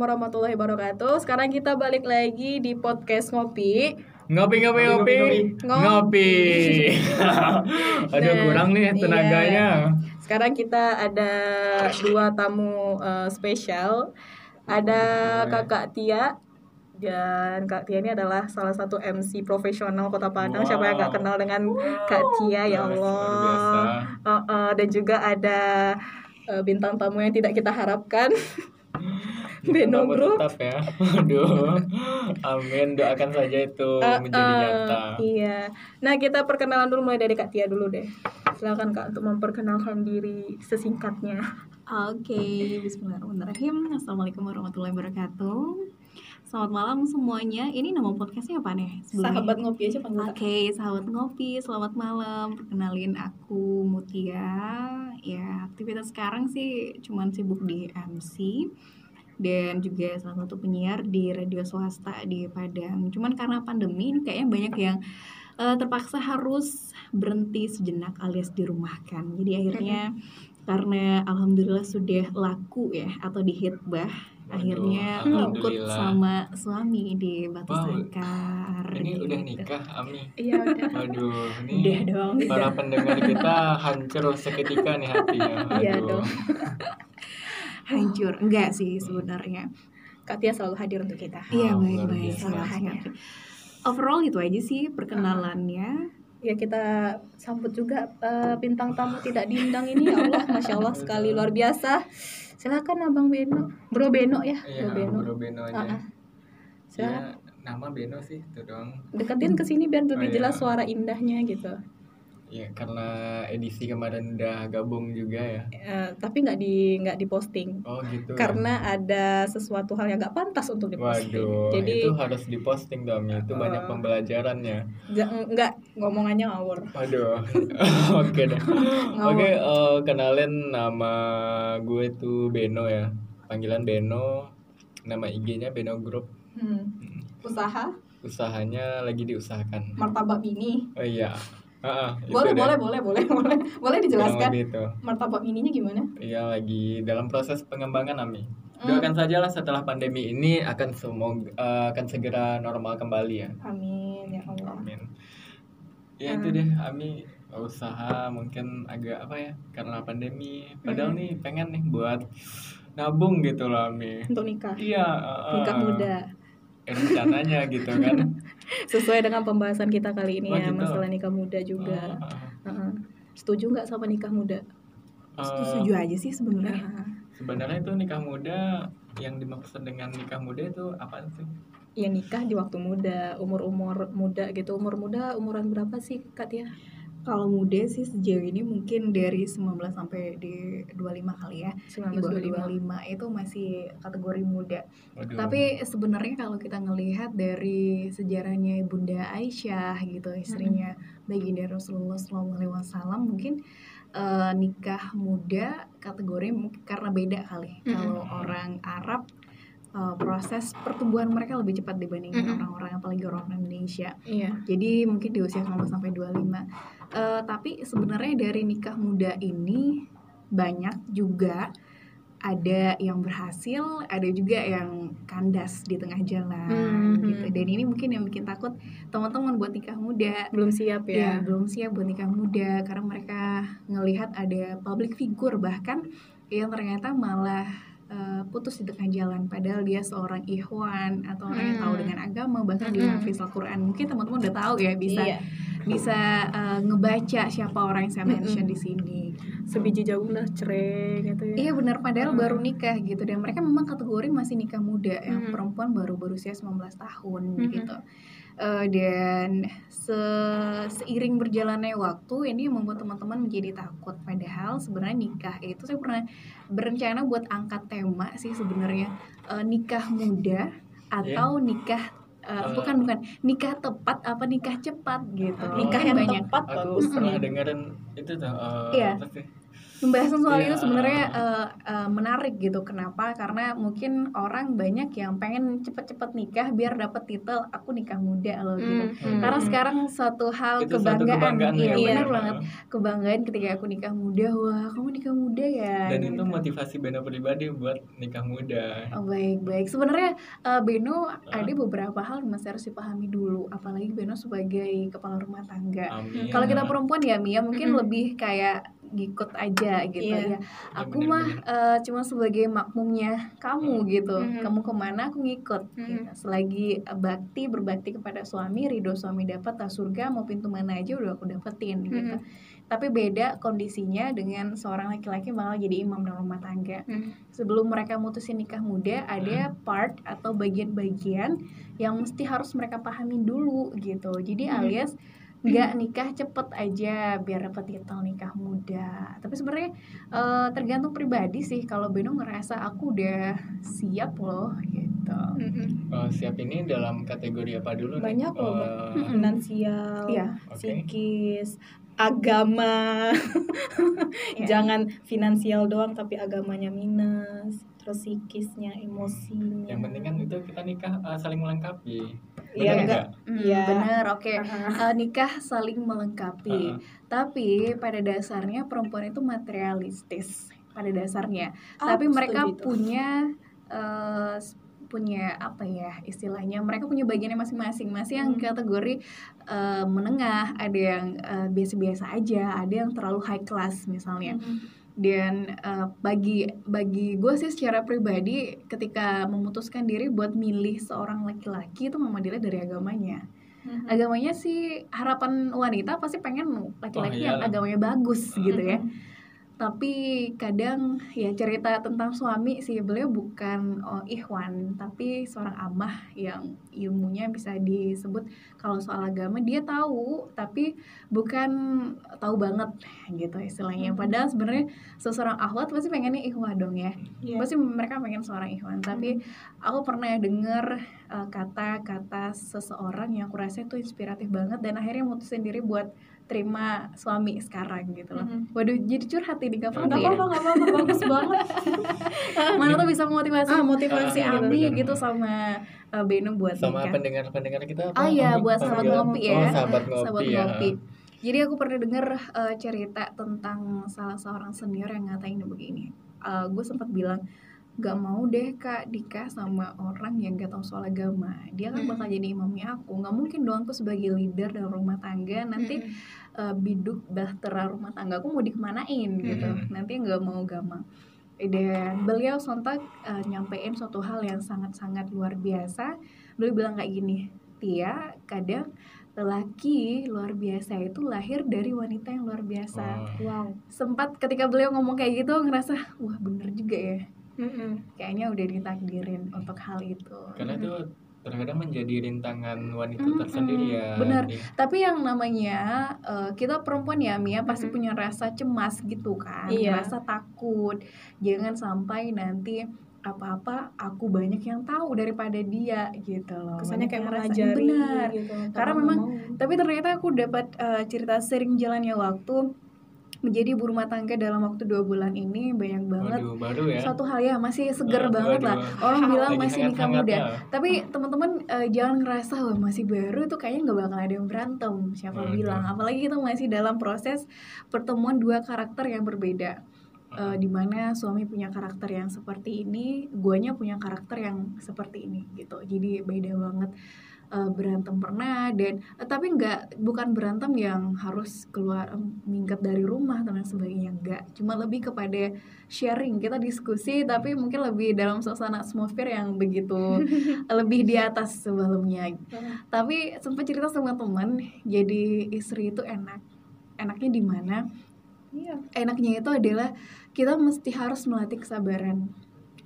warahmatullahi wabarakatuh. Sekarang kita balik lagi di podcast ngopi. Ngopi ngopi ngopi Ngopi. ngopi. Aduh Nah, kurang nih iya. tenaganya. Sekarang kita ada dua tamu eh, spesial. Ada Kakak Tia dan Kak Tia ini adalah salah satu MC profesional Kota Padang. Siapa yang nggak Wow. kenal dengan Kak Tia ya Allah. biasa. Eh, eh, dan juga ada eh, bintang tamu yang tidak kita harapkan. Beno Group. tetap ya. Aduh. Amin doakan saja itu Eh, menjadi eh, nyata. Iya. Nah, kita perkenalan dulu mulai dari Kak Tia dulu deh. Silakan Kak untuk memperkenalkan diri sesingkatnya. Oke, Bismillahirrahmanirrahim. Assalamualaikum warahmatullahi wabarakatuh. Selamat malam semuanya. Ini nama podcastnya apa nih? sebelumnya? Sahabat ngopi aja panggil. Oke, sahabat ngopi. Selamat malam. Perkenalin aku Mutia. Ya, aktivitas sekarang sih cuman sibuk di MC dan juga salah satu penyiar di radio swasta di Padang. Cuman karena pandemi ini kayaknya banyak yang eh, terpaksa harus berhenti sejenak alias dirumahkan. Jadi akhirnya karena alhamdulillah sudah laku ya atau dihitbah akhirnya ngikut alhamdulillah. sama suami di Batu Wow. Sangkar. Ini gitu. udah nikah, Ami. Iya, udah. Waduh, Udah ini dong. para pendengar kita hancur seketika nih hatinya. Iya dong. Hancur. Enggak sih sebenarnya. Kak Tia selalu hadir untuk kita. Iya Wow, baik luar baik. biasa. Salah sekali. Overall itu aja sih perkenalannya. Ya kita sambut juga eh, bintang tamu tidak diundang ini ya Allah, masya Allah sekali luar biasa. Silakan Abang Beno, Bro Beno ya, Iya, Bro Beno. Bro Beno Ah, ah. aja. Silakan Ya, nama Beno sih itu doang. deketin ke sini biar lebih Oh, iya. jelas suara indahnya gitu. Ya karena edisi kemarin udah gabung juga ya. Eh, tapi nggak di nggak diposting Oh gitu. ya. karena ada sesuatu hal yang nggak pantas untuk diposting. Waduh, Jadi itu harus diposting dong. Itu banyak Eh. pembelajarannya. ja- nggak ngomongannya ngawur. Waduh. Oke deh. Oke, eh, kenalin nama gue tuh Beno ya. Panggilan Beno. Nama IG-nya Beno Group. Hmm. Usaha Usahanya lagi diusahakan. martabak mini. Oh iya. Itu Boleh, boleh, boleh, boleh, boleh. Boleh dijelaskan lebih itu. martabak mininya gimana? Iya lagi dalam proses pengembangan Ami. Hmm. Doakan saja lah setelah pandemi ini akan semoga eh, akan segera normal kembali ya. Amin ya Allah. Amin. Ya itu Hmm. deh Ami usaha mungkin agak apa ya karena pandemi. Padahal Hmm. nih pengen nih buat nabung gitu loh Ami. Untuk nikah. Iya. eh, Nikah muda. Rencananya gitu kan. Sesuai dengan pembahasan kita kali ini Oh, ya, gitu. masalah nikah muda juga. Eh, eh, Heeh. Setuju nggak sama nikah muda? eh, Setuju aja sih sebenarnya. Sebenarnya itu nikah muda yang dimaksud dengan nikah muda itu apa sih? ya nikah di waktu muda, umur-umur muda gitu. Umur muda umuran berapa sih Kak Tia? Kalau muda sih sejauh ini mungkin dari 19 sampai di 25 kali ya. Di bawah 1925. 25 itu masih kategori muda. Waduh. Tapi sebenarnya kalau kita ngelihat dari sejarahnya Bunda Aisyah gitu, istrinya baginda Rasulullah SAW mungkin eh, nikah muda kategori mungkin karena beda kali. Mm-mm. Kalau orang Arab eh, proses pertumbuhan mereka lebih cepat dibandingkan Mm-mm. orang-orang apalagi orang Indonesia. Iya. Jadi mungkin di usia 19 sampai 25. Eh, tapi sebenarnya dari nikah muda ini banyak juga ada yang berhasil, ada juga yang kandas di tengah jalan Mhm. gitu. Dan ini mungkin yang bikin takut teman-teman buat nikah muda. Belum siap Ya, ya. belum siap buat nikah muda karena mereka ngelihat ada public figure bahkan yang ternyata malah eh, putus di tengah jalan padahal dia seorang ikhwan atau orang yang tahu Hmm. dengan agama bahkan Hmm. hafiz Al-Qur'an. Mungkin teman-teman udah tahu ya bisa Iya. Bisa eh, ngebaca siapa orang yang saya mention Mm-mm. di sini. Sebiji jagung lah cerai gitu ya. Iya benar padahal Hmm. baru nikah gitu dan mereka memang kategori masih nikah muda yang Hmm. perempuan baru berusia 19 tahun Hmm. gitu. Eh, dan se- seiring berjalannya waktu ini yang membuat teman-teman menjadi takut padahal sebenarnya nikah itu saya pernah berencana buat angkat tema sih sebenarnya eh, nikah muda atau nikah eh, Eh. bukan bukan nikah tepat apa nikah cepat gitu Oh. Nikah yang banyak tepat Aku pernah dengerin itu tuh eh, Iya. apa sih? Pembahasan soal Iya. itu sebenarnya eh, eh, menarik gitu. Kenapa? Karena mungkin orang banyak yang pengen cepet-cepet nikah biar dapat titel aku nikah muda loh gitu. Hmm, Karena hmm. sekarang suatu hal Itu kebanggaan, kebanggaan iya ya, benar benar. banget kebanggaan ketika aku nikah muda. Wah, kamu nikah muda ya. Dan gitu. itu motivasi Beno pribadi buat nikah muda. Oh, baik baik. Sebenarnya eh, Beno ada beberapa hal yang masih harus dipahami dulu. Apalagi Beno sebagai kepala rumah tangga. Kalau kita perempuan ya Mia mungkin Mm-mm. lebih kayak ngikut aja gitu Iya. ya. Aku bener, mah eh, cuma sebagai makmumnya kamu gitu. Mm-mm. Kamu ke mana aku ngikut. Mm-mm. Gitu. Selagi eh, bakti berbakti kepada suami, ridho suami dapat tak surga mau pintu mana aja udah aku dapetin gitu. Mm-mm. Tapi beda kondisinya dengan seorang laki-laki malah jadi imam dalam rumah tangga Hmm. sebelum mereka mutusin nikah muda ada part atau bagian-bagian yang mesti harus mereka pahami dulu gitu jadi Hmm. alias nggak nikah cepet aja biar dapat titel nikah muda tapi sebenarnya eh, tergantung pribadi sih kalau Beno ngerasa aku udah siap loh gitu Mm-mm. Oh, siap ini dalam kategori apa dulu nih? Banyak loh, Mbak. Oh, finansial, Iya. Oke. psikis, agama. Iya. Jangan finansial doang tapi agamanya minus, terus psikisnya, emosinya. yang penting kan itu kita nikah eh, saling melengkapi. Iya, enggak. Hmm, Iya. bener oke Ah. Eh, nikah saling melengkapi Ah. tapi pada dasarnya perempuan itu materialistis pada dasarnya Ah, tapi mereka tuh. punya s- punya apa ya istilahnya mereka punya bagiannya masing-masing masih yang Hmm. kategori eh, menengah ada yang eh, biasa-biasa aja ada yang terlalu high class misalnya Mm-mm. dan eh, bagi bagi gue sih secara pribadi ketika memutuskan diri buat milih seorang laki-laki itu memang dilihat dari agamanya Mm-mm. agamanya sih harapan wanita pasti pengen laki-laki Oh, yang agamanya bagus gitu ya Mm-mm. Tapi kadang ya cerita tentang suami sih beliau bukan oh, ikhwan tapi seorang amah yang ilmunya bisa disebut kalau soal agama dia tahu tapi bukan tahu banget gitu istilahnya Mhm. padahal sebenarnya seseorang akhwat pasti pengennya ikhwah dong ya Iya. pasti mereka pengen seorang ikhwan tapi aku pernah dengar uh, kata-kata seseorang yang aku rasa itu inspiratif banget dan akhirnya mutusin diri buat terima suami sekarang gitu loh Mhm. waduh jadi curhat ini gak apa-apa Nggak ya apa-apa, nggak apa-apa, bagus banget. mana tuh bisa memotivasi Ah, motivasi si Ah, gitu. Ami gitu sama uh, Beno buat Sama nikah pendengar-pendengar kita apa? Oh iya, Ami? buat Oh, sahabat ngopi ya. Oh, sahabat ngopi Sahabat ya. ngopi. Jadi aku pernah dengar uh, cerita tentang salah seorang senior yang ngatain begini. Uh, gue sempat bilang gak mau deh kak nikah sama orang yang gak tahu soal agama. Dia kan bakal jadi imamnya aku. Nggak mungkin dong aku sebagai leader dalam rumah tangga nanti. Uh, biduk bahtera rumah tangga aku mau dikemanain gitu Mm-mm. nanti nggak mau gamang dan beliau sontak uh, nyampein suatu hal yang sangat-sangat luar biasa beliau bilang kayak gini Tia kadang lelaki luar biasa itu lahir dari wanita yang luar biasa Oh. Wow. sempat ketika beliau ngomong kayak gitu ngerasa wah bener juga ya Mm-mm. kayaknya udah ditakdirin untuk hal itu Karena itu terkadang menjadi rintangan wanita Mm-mm, tersendiri ya. benar. Di- Tapi yang namanya eh, kita perempuan ya Mia pasti Mhm. punya rasa cemas gitu kan, Iya. rasa takut. Jangan sampai nanti apa-apa aku banyak yang tahu daripada dia gitu loh. Kesannya kayak mengajari Benar. gitu. Karena memang mau. Tapi ternyata aku dapat eh, cerita sering jalannya waktu menjadi ibu rumah tangga dalam waktu dua bulan ini banyak banget. Waduh, baru ya. suatu hal ya masih seger banget lah. orang bilang Lagi masih nikah muda tapi teman-teman eh, jangan ngerasa wah masih baru. Itu kayaknya nggak bakal ada yang berantem siapa Waduh. bilang. Apalagi kita masih dalam proses pertemuan dua karakter yang berbeda. Eh, di mana suami punya karakter yang seperti ini guanya punya karakter yang seperti ini gitu. Jadi beda banget Eh, berantem pernah dan eh, tapi nggak bukan berantem yang harus keluar em, minggat dari rumah dan lain sebagainya enggak cuma lebih kepada sharing kita diskusi tapi mungkin lebih dalam suasana atmosfer yang begitu lebih di atas sebelumnya. Tapi sempat cerita sama teman jadi istri itu enak enaknya di mana? Iya. enaknya itu adalah kita mesti harus melatih kesabaran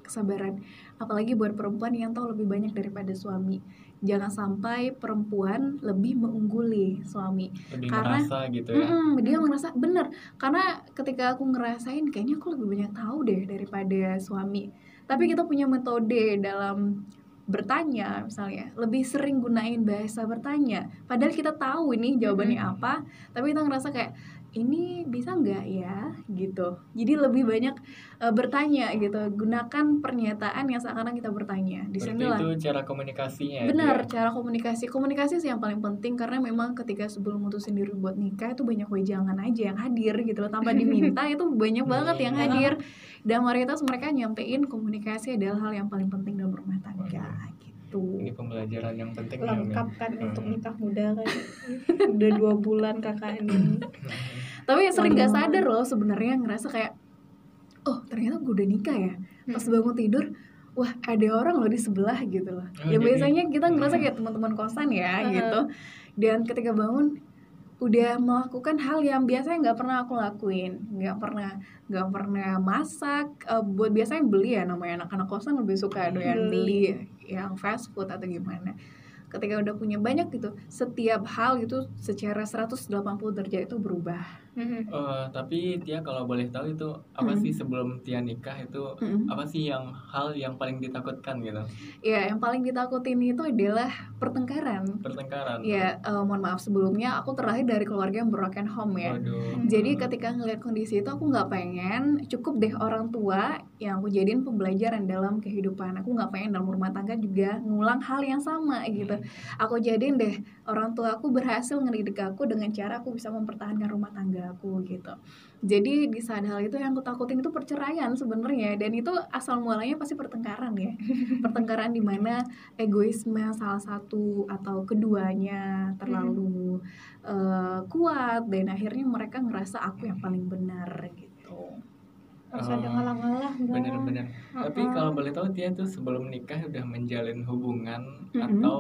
kesabaran. Apalagi buat perempuan yang tahu lebih banyak daripada suami jangan sampai perempuan lebih mengungguli suami. Lebih Karena- merasa gitu ya. Mm-mm, dia ngerasa bener. Karena ketika aku ngerasain kayaknya aku lebih banyak tahu deh daripada suami. Tapi kita punya metode dalam bertanya misalnya. Lebih sering gunain bahasa bertanya. Padahal kita tahu ini jawabannya Hmm. apa tapi kita ngerasa kayak ini bisa nggak ya gitu. Jadi lebih banyak uh, bertanya gitu. Gunakan pernyataan yang seakan kita bertanya. Di sinilah. itu cara komunikasinya ya, benar dia? cara komunikasi. Komunikasi sih yang paling penting karena memang ketika sebelum mutusin diri buat nikah itu banyak wejangan aja yang hadir gitu loh. Tanpa diminta itu banyak banget yang Iya. hadir. Dan mayoritas mereka nyampein komunikasi adalah hal yang paling penting dalam rumah tangga gitu. Ini pembelajaran yang penting ya, lengkap kan Hmm. untuk nikah muda kan. Udah dua bulan kakak ini tapi sering nggak sadar loh sebenarnya ngerasa kayak oh ternyata gue udah nikah ya. Pas bangun tidur wah ada orang loh di sebelah gitu loh. Oh, ya jadi- biasanya kita ngerasa kayak teman-teman kosan ya Heeh. gitu. Dan ketika bangun udah melakukan hal yang biasanya nggak pernah aku lakuin. Nggak pernah nggak pernah masak Eh, buat biasanya beli ya namanya anak-anak kosan lebih suka doyan Beli. beli yang fast food atau gimana. Ketika udah punya banyak gitu setiap hal itu secara 180 derajat itu berubah Mm-mm. Eh, tapi Tia kalau boleh tahu itu apa Hmm. sih sebelum Tia nikah itu Mm-mm. apa sih yang hal yang paling ditakutkan gitu ya yang paling ditakutin itu adalah pertengkaran pertengkaran ya eh, mohon maaf sebelumnya aku terlahir dari keluarga yang broken home ya Waduh. Jadi ketika ngeliat kondisi itu aku nggak pengen cukup deh orang tua yang aku jadiin pembelajaran dalam kehidupan. Aku nggak pengen dalam rumah tangga juga ngulang hal yang sama gitu. Aku jadiin deh orang tua aku berhasil ngedidik aku dengan cara aku bisa mempertahankan rumah tangga aku gitu. Jadi di saat hal itu yang aku takutin itu perceraian sebenarnya dan itu asal mulanya pasti pertengkaran ya. pertengkaran di mana egoisme salah satu atau keduanya terlalu eh, kuat dan akhirnya mereka ngerasa aku yang paling benar gitu. harus ada ngalah-ngalah enggak bener-bener tapi kalau boleh tahu Tia tuh sebelum nikah udah menjalin hubungan Mm-mm. atau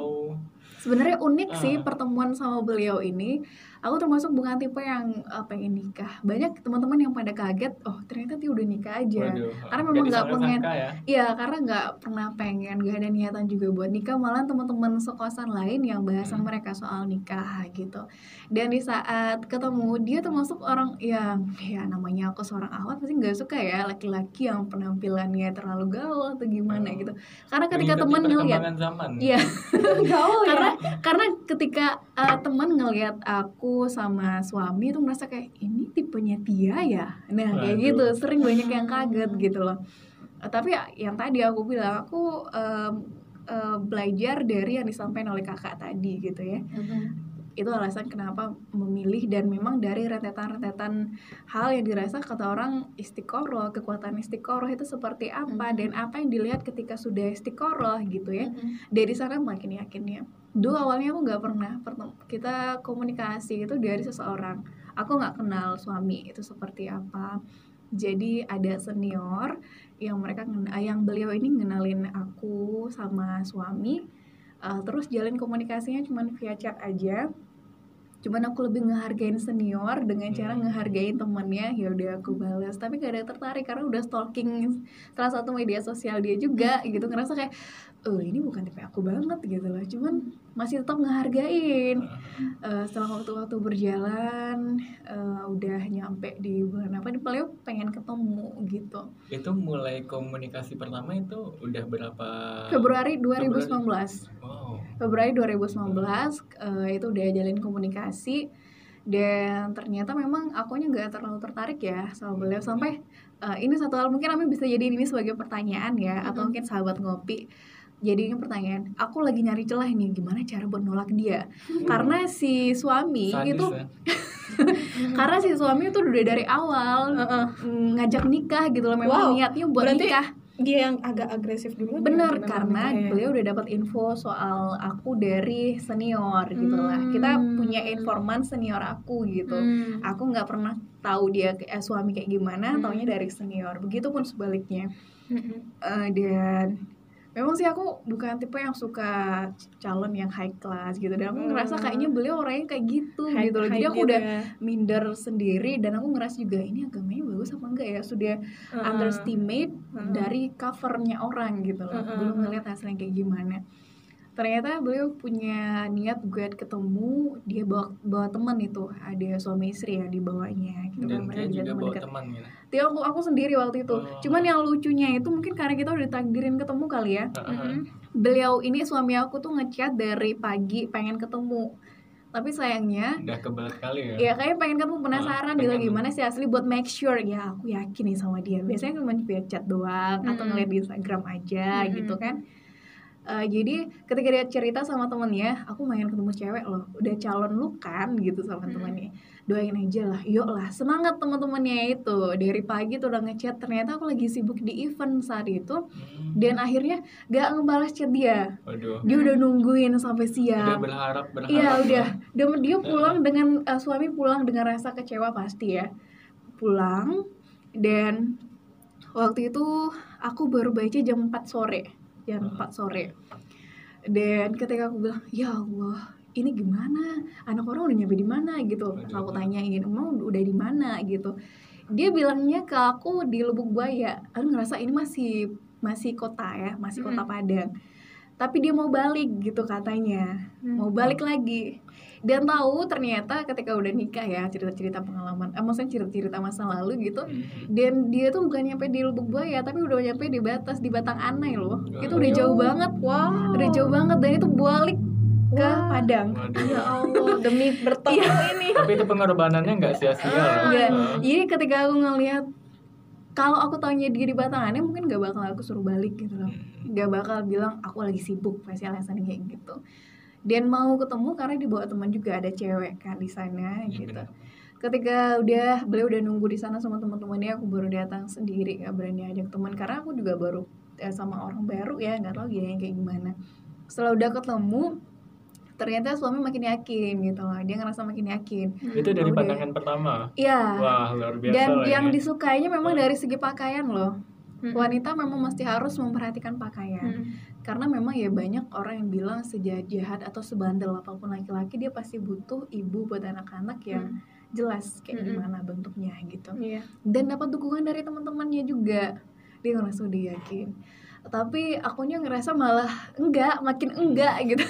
Sebenarnya unik sih Ah. pertemuan sama beliau ini. Aku termasuk bukan tipe yang eh, pengen nikah. Banyak teman-teman yang pada kaget, oh ternyata dia udah nikah aja. waduh Karena memang nggak pengen- ya Iya, karena nggak pernah pengen, gak ada niatan juga buat nikah. Malah teman-teman sekosan lain yang bahasan Hmm. mereka soal nikah gitu. Dan di saat ketemu dia termasuk orang yang ya namanya aku seorang awat pasti nggak suka ya laki-laki yang penampilannya terlalu gaul atau gimana Oh. gitu. Karena ketika teman ngeliat zaman Iya, gaul ya karena karena ketika uh, teman ngelihat aku sama suami itu merasa kayak ini tipenya Tia ya. Nah, kayak gitu, sering banyak yang kaget gitu loh. Uh, tapi ya, yang tadi aku bilang aku um, uh, belajar dari yang disampaikan oleh kakak tadi gitu ya. Itu alasan kenapa memilih dan memang dari rentetan-rentetan hal yang dirasa kata orang istiqoroh, kekuatan istiqoroh itu seperti apa Mhm. dan apa yang dilihat ketika sudah istiqoroh gitu ya. Dari sana makin yakinnya dulu awalnya aku nggak pernah kita komunikasi itu dari seseorang. Aku nggak kenal suami itu seperti apa. Jadi ada senior yang mereka ah, yang beliau ini ngenalin aku sama suami uh, terus jalin komunikasinya cuman via chat aja cuman aku lebih ngehargain senior dengan cara Hmm. ngehargain temennya ya udah aku balas tapi gak ada yang tertarik karena udah stalking salah satu media sosial dia juga gitu. Ngerasa kayak oh ini bukan tipe aku banget gitu loh. Cuman masih tetap ngehargain. Eh, setelah waktu-waktu berjalan eh, udah nyampe di bulan apa nih beliau pengen ketemu gitu. Itu mulai komunikasi pertama itu udah berapa Februari 2019 wow. Februari 2019 eh, itu udah jalin komunikasi dan ternyata memang akunya nggak terlalu tertarik ya sama beliau. Sampai eh, ini satu hal mungkin kami bisa jadi ini sebagai pertanyaan ya atau Mhm. mungkin sahabat ngopi. Jadi ini pertanyaan aku lagi nyari celah nih gimana cara buat nolak dia? Karena si suami Sadis itu ya. karena si suami itu udah dari awal Heeh. mm, ngajak nikah gitu loh memang Wow, niatnya buat berarti nikah dia yang agak agresif dulu Bener, karena beliau udah dapat info soal aku dari senior gitu lah. Kita Hmm. punya informan senior aku gitu. Aku nggak pernah tahu dia eh, suami kayak gimana, Hmm. taunya dari senior. Begitupun sebaliknya. Eh, dan memang sih aku bukan tipe yang suka calon yang high class gitu. Dan aku ngerasa Hmm. kayaknya beliau orangnya kayak gitu gitu loh. Jadi aku udah minder sendiri dan aku ngerasa juga ini agamanya bagus apa enggak ya sudah underestimate Heeh. dari covernya orang gitu loh Heeh. belum ngeliat hasilnya kayak gimana ternyata beliau punya niat buat ketemu dia bawa bawa teman itu ada suami istri yang dibawanya gitu dan kan dia juga teman bawa dekat. teman gitu Dia aku aku sendiri waktu itu Oh. cuman yang lucunya itu mungkin karena kita udah ditakdirin ketemu kali ya Heeh. beliau ini suami aku tuh ngechat dari pagi pengen ketemu tapi sayangnya Udah kebelet kali ya. ya kayak pengen ketemu penasaran Ah, gitu pengen. gimana sih asli buat make sure ya aku yakin nih sama dia biasanya cuma via chat doang atau Mm-mm. ngeliat di Instagram aja Mm-mm. gitu kan Eh, jadi ketika dia cerita sama temennya aku pengen ketemu cewek loh udah calon lu kan gitu sama Mm-mm. temennya doain aja lah yuk lah semangat teman-temannya itu dari pagi tuh udah ngechat ternyata aku lagi sibuk di event saat itu Hmm. dan akhirnya gak ngebalas chat dia Waduh. dia udah nungguin sampai Udah siang berharap berharap. Iya udah, dan dia pulang dengan eh, suami pulang dengan rasa kecewa pasti ya. Pulang dan waktu itu aku baru baca jam 4 sore, jam 4 sore. Dan ketika aku bilang, "Ya Allah, ini gimana? Anak orang udah nyampe di mana?" gitu. Aduh. Aku tanyain, "Emang udah di mana?" gitu. Dia bilangnya ke aku di Lubuk Buaya. Aku ngerasa ini masih masih kota ya, masih kota. Padang. Tapi dia mau balik gitu katanya Hmm. mau balik lagi dan tahu ternyata ketika udah nikah ya cerita-cerita pengalaman eh, maksudnya cerita-cerita masa lalu gitu Hmm. dan dia tuh bukan nyampe di Lubuk Buaya tapi udah nyampe di batas di Batang Anai loh itu udah jauh banget Wow. udah jauh banget dan itu balik ke Wah. Padang Waduh. Ya Allah, demi bertemu Iya. ini. Tapi itu pengorbanannya nggak sia-sia loh. Enggak. Heeh. jadi ketika aku ngelihat kalau aku tanya dia di Batang Anai mungkin gak bakal aku suruh balik gitu loh gak bakal bilang aku lagi sibuk pasti alasan kayak gitu dan mau ketemu karena dibawa teman juga ada cewek kan di sana Iya, gitu. benar. ketika udah beliau udah nunggu di sana sama teman-temannya aku baru datang sendiri gak berani ajak teman. Karena aku juga baru eh, sama orang baru ya nggak tahu dia kayak gimana. Setelah udah ketemu ternyata suami makin yakin gitu loh. Dia ngerasa makin yakin. Itu dari Udah. pandangan pertama. iya. Wah, luar biasa dan yang ini. disukainya memang dari segi pakaian loh Hmm. wanita memang mesti harus memperhatikan pakaian Hmm. karena memang ya banyak orang yang bilang sejahat atau sebandel apa pun laki-laki dia pasti butuh ibu buat anak-anak yang jelas kayak Mm-mm. gimana bentuknya gitu Iya. dan dapat dukungan dari teman-temannya juga dia ngerasa udah yakin tapi akunya ngerasa malah enggak makin enggak gitu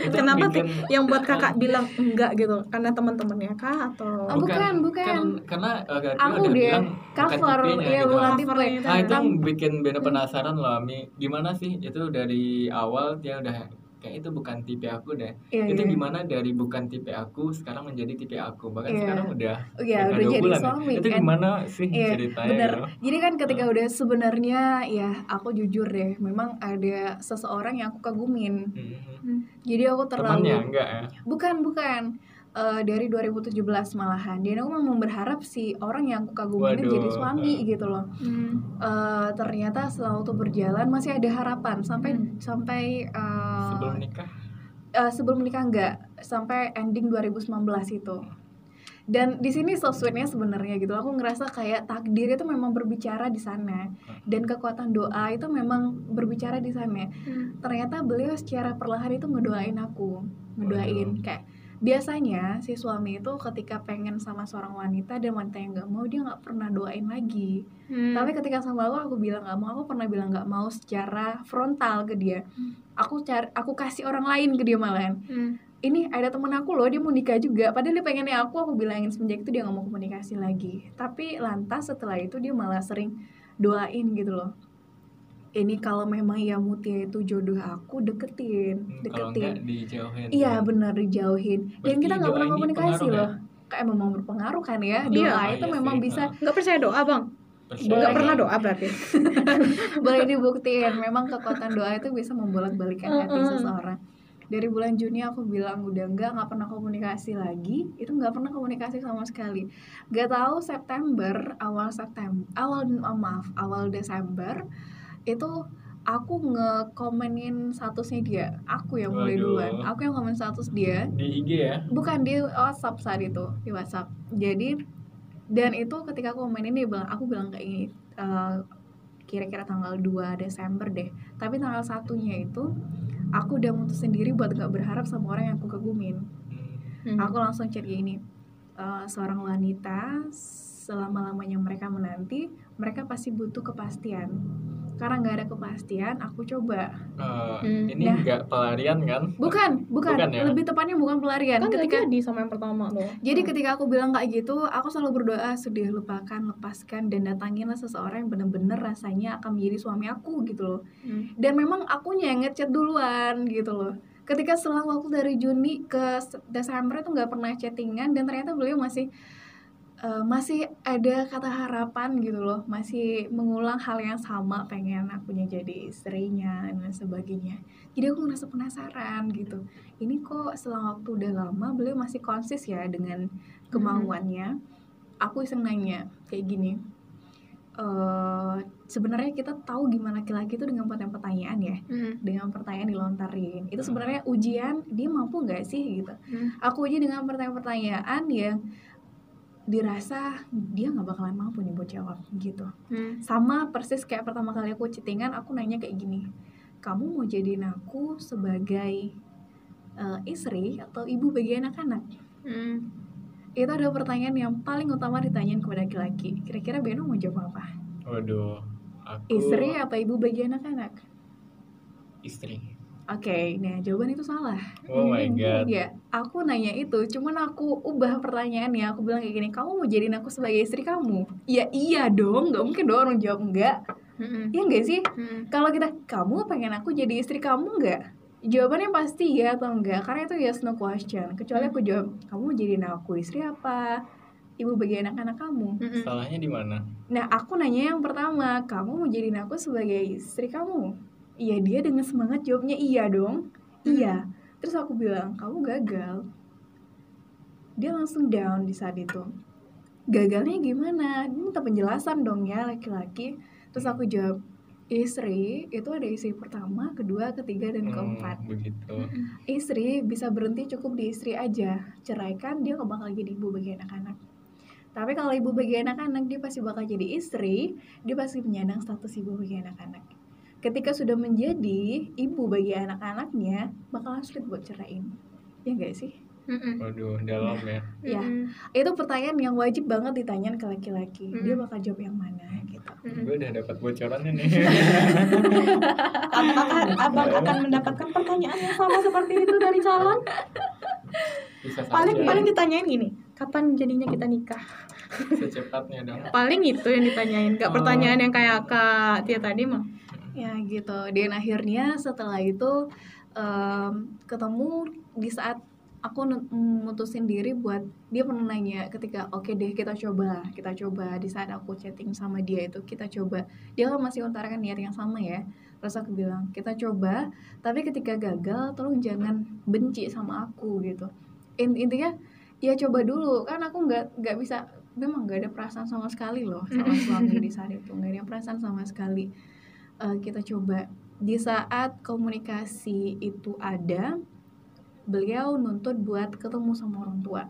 Itu Kenapa bikin- Yang buat kakak bilang enggak gitu? Karena teman-temannya kah atau Oh, bukan, bukan. kan- karena uh, Kak aku udah deh bilang cover ya gitu. bukan tipe Nah itu bikin Beno penasaran loh Ami Gimana sih itu dari awal dia udah Kayak itu bukan tipe aku deh Iya, Itu iya. gimana dari bukan tipe aku Sekarang menjadi tipe aku Bahkan Iya. sekarang udah Oh iya, udah jadi bulan ya. suami, Itu kan? gimana sih Iya, ceritanya bener. gitu? Jadi kan ketika udah sebenarnya ya aku jujur deh, memang ada seseorang yang aku kagumin. Mhm. Jadi aku terlalu Temannya enggak ya bukan bukan Eh, dari 2017 malahan. Dan aku memang berharap si orang yang aku kagumin Waduh. jadi suami gitu loh. Hmm. Eh, ternyata setelah waktu berjalan masih ada harapan sampai Hmm. sampai eh, Sebelum nikah eh, sebelum menikah enggak sampai ending 2019 itu dan di sini so sweetnya sebenarnya gitu aku ngerasa kayak takdir itu memang berbicara di sana dan kekuatan doa itu memang berbicara di sana Hmm. ternyata beliau secara perlahan itu ngedoain aku ngedoain kayak biasanya si suami itu ketika pengen sama seorang wanita dan wanita yang nggak mau dia nggak pernah doain lagi Hmm. tapi ketika sama aku aku bilang nggak mau aku pernah bilang nggak mau secara frontal ke dia Hmm. aku cari aku kasih orang lain ke dia malahan Hmm. ini ada temen aku loh dia mau nikah juga padahal dia pengennya aku aku bilangin semenjak itu dia nggak mau komunikasi lagi tapi lantas setelah itu dia malah sering doain gitu loh ini kalau memang ya Mutia itu jodoh aku deketin Hmm, Kalau deketin enggak dijauhin iya ya. benar dijauhin dan Berarti kita nggak pernah komunikasi pengaruh ya? loh kayak memang berpengaruh kan ya Iya. doa Oh, itu iya memang sih. bisa Nggak percaya doa bang? Nggak Boleh. pernah doa berarti? boleh dibuktiin memang kekuatan doa itu bisa membolak-balikan hati Mm-mm. seseorang dari bulan Juni aku bilang udah enggak nggak pernah komunikasi lagi itu nggak pernah komunikasi sama sekali nggak tahu September awal September awal oh, maaf awal Desember itu aku ngekomenin statusnya dia. Aku yang mulai Waduh. duluan. Aku yang komen status dia. Di IG ya? Bukan di WhatsApp saat itu di WhatsApp. Jadi dan itu ketika aku komenin dia bilang aku bilang kayak gini eh, kira-kira tanggal 2 Desember deh. Tapi tanggal satunya itu aku udah mutus sendiri buat gak berharap sama orang yang aku kagumin Hmm. Aku langsung chat gini "Eh, seorang wanita selama lamanya mereka menanti mereka pasti butuh kepastian karena nggak ada kepastian aku coba Eh, Hmm. Ini Nah. enggak pelarian kan bukan bukan, Bukan ya? lebih tepatnya bukan pelarian Kan nggak ketika jadi sama yang pertama loh. Jadi ketika aku bilang kayak gitu, aku selalu berdoa sudah lupakan, lepaskan dan datanginlah seseorang yang bener-bener rasanya akan menjadi suami aku gitu loh. Hmm. Dan memang akunya yang ngechat duluan gitu loh. ketika selang waktu dari Juni ke Desember itu nggak pernah chattingan dan ternyata beliau masih eh, masih ada kata harapan gitu loh masih mengulang hal yang sama pengen akunya jadi istrinya dan sebagainya. Jadi aku ngerasa penasaran gitu. Ini kok selang waktu udah lama beliau masih konsis ya dengan kemauannya. Aku iseng nanya kayak gini eh sebenarnya kita tahu gimana laki-laki itu dengan pertanyaan ya? Hmm. dengan pertanyaan dilontarin. Itu sebenarnya ujian dia mampu nggak sih? Gitu. Hmm. aku uji dengan pertanyaan-pertanyaan yang dirasa dia nggak bakalan mampu nih buat jawab gitu Hmm. sama persis kayak pertama kali aku chattingan aku nanya kayak gini kamu mau jadiin aku sebagai eh, istri atau ibu bagi anak-anak Hmm. itu adalah pertanyaan yang paling utama ditanyain kepada laki-laki kira-kira Beno mau jawab apa Waduh, aku istri apa ibu bagi anak-anak istri. Oke, nah jawaban itu salah. Oh my god. Ya, aku nanya itu, cuman aku ubah pertanyaannya. Aku bilang kayak gini, kamu mau jadiin aku sebagai istri kamu? Ya iya dong, nggak mungkin dong orang jawab enggak. Hmm. Ya enggak sih? Hmm. Kalau kita, kamu pengen aku jadi istri kamu enggak? Jawabannya pasti ya atau enggak, karena itu yes no question. Kecuali aku jawab, kamu mau jadiin aku istri apa? Ibu bagi anak-anak kamu. Hmm. Salahnya di mana? Nah, aku nanya yang pertama, kamu mau jadiin aku sebagai istri kamu? Iya, dia dengan semangat jawabnya iya dong. Iya. Terus aku bilang, kamu gagal. Dia langsung down di saat itu. Gagalnya gimana? Dia minta penjelasan dong ya laki-laki. Terus aku jawab, istri itu ada istri pertama, kedua, ketiga, dan Hmm, keempat. begitu. Istri bisa berhenti cukup di istri aja. Ceraikan dia gak bakal jadi ibu bagi anak-anak. Tapi kalau ibu bagi anak-anak dia pasti bakal jadi istri, dia pasti menyandang status ibu bagi anak-anak. Ketika sudah menjadi ibu bagi anak-anaknya, bakalan sulit buat ceraiin. Ya enggak sih? Waduh, dalam ya. Ya, Hmm. itu pertanyaan yang wajib banget ditanyain ke laki-laki. Dia Mm. bakal jawab yang mana gitu. Hmm. Gue udah dapat bocorannya nih. Apakah abang akan mendapatkan pertanyaan yang sama seperti itu dari calon? Bisa saja. Paling paling ditanyain gini, kapan jadinya kita nikah? secepatnya dong. Paling itu yang ditanyain, gak Oh. pertanyaan yang kayak Kak Tia tadi mah. Ya gitu. Dan akhirnya setelah itu em, ketemu di saat aku mutusin diri buat dia pernah nanya ketika oke deh kita coba kita coba. Di saat aku chatting sama dia itu kita coba. Dia kan masih mengutarakan niat yang sama ya. Terus aku bilang kita coba tapi ketika gagal tolong jangan benci sama aku gitu. In- intinya ya coba dulu. Kan aku nggak nggak bisa memang nggak ada perasaan sama sekali loh sama suami di saat itu. Nggak ada perasaan sama sekali Eh, kita coba. Di saat komunikasi itu ada beliau nuntut buat ketemu sama orang tua.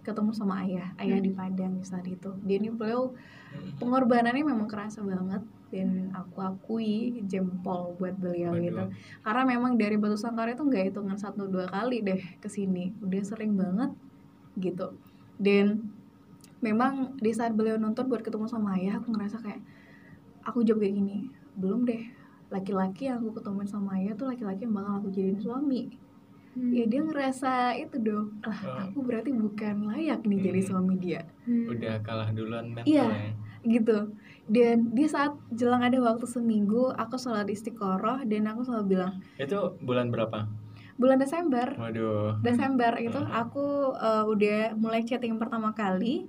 Ketemu sama ayah ayah di Padang di saat itu. Dia ini beliau pengorbanannya memang kerasa banget dan aku akui jempol buat beliau Waduh. gitu. Karena memang dari Batu Sangkar itu nggak hitungan satu dua kali deh ke sini udah sering banget gitu. Dan memang di saat beliau nonton buat ketemu sama ayah aku ngerasa kayak aku jawab kayak gini belum deh laki-laki yang aku ketemuin sama ayah tuh laki-laki yang bakal aku jadiin suami Hmm. ya dia ngerasa itu dong lah Oh. aku berarti bukan layak nih jadi Hmm. suami dia Hmm. Udah kalah duluan mental Iya. ya. gitu dan di saat jelang ada waktu seminggu aku sholat istiqoroh dan aku selalu bilang Itu bulan berapa? bulan Desember Waduh. Desember itu Hmm. aku uh, udah mulai chatting pertama kali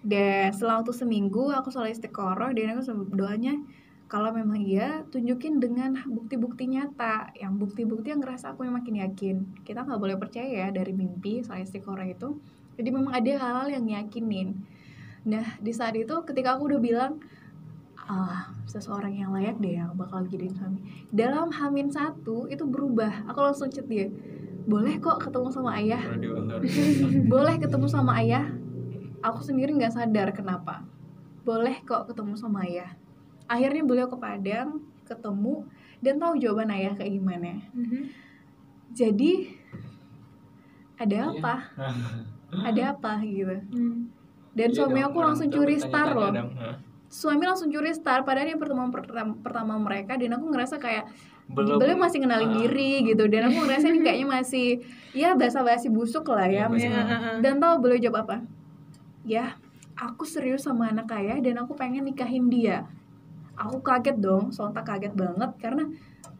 dan setelah waktu seminggu aku sholat istiqoroh dan aku selalu doanya kalau memang iya tunjukin dengan bukti-bukti nyata. Yang bukti-bukti yang ngerasa aku yang makin yakin. Kita nggak boleh percaya ya dari mimpi soal istiqoroh itu. Jadi memang ada hal-hal yang yakinin nah di saat itu ketika aku udah bilang ah seseorang yang layak deh yang bakal jadi suami. Dalam hamin satu itu berubah. Aku langsung chat dia boleh kok ketemu sama ayah? Boleh ketemu sama ayah? Aku sendiri nggak sadar kenapa. Boleh kok ketemu sama ayah akhirnya beliau ke Padang ketemu dan tahu jawaban ayah kayak gimana Hmm. jadi ada Iya. apa ada apa gitu Hmm. dan Iya suami aku langsung curi star loh suami langsung curi star padahal ini pertemuan pertama, pertama mereka dan aku ngerasa kayak Belum. beliau masih kenalin Ah. diri gitu dan aku ngerasa ini kayaknya masih ya basa-basi busuk lah ya masih basa-basi. dan tahu beliau jawab apa ya aku serius sama anak kaya dan aku pengen nikahin dia aku kaget dong sontak kaget banget karena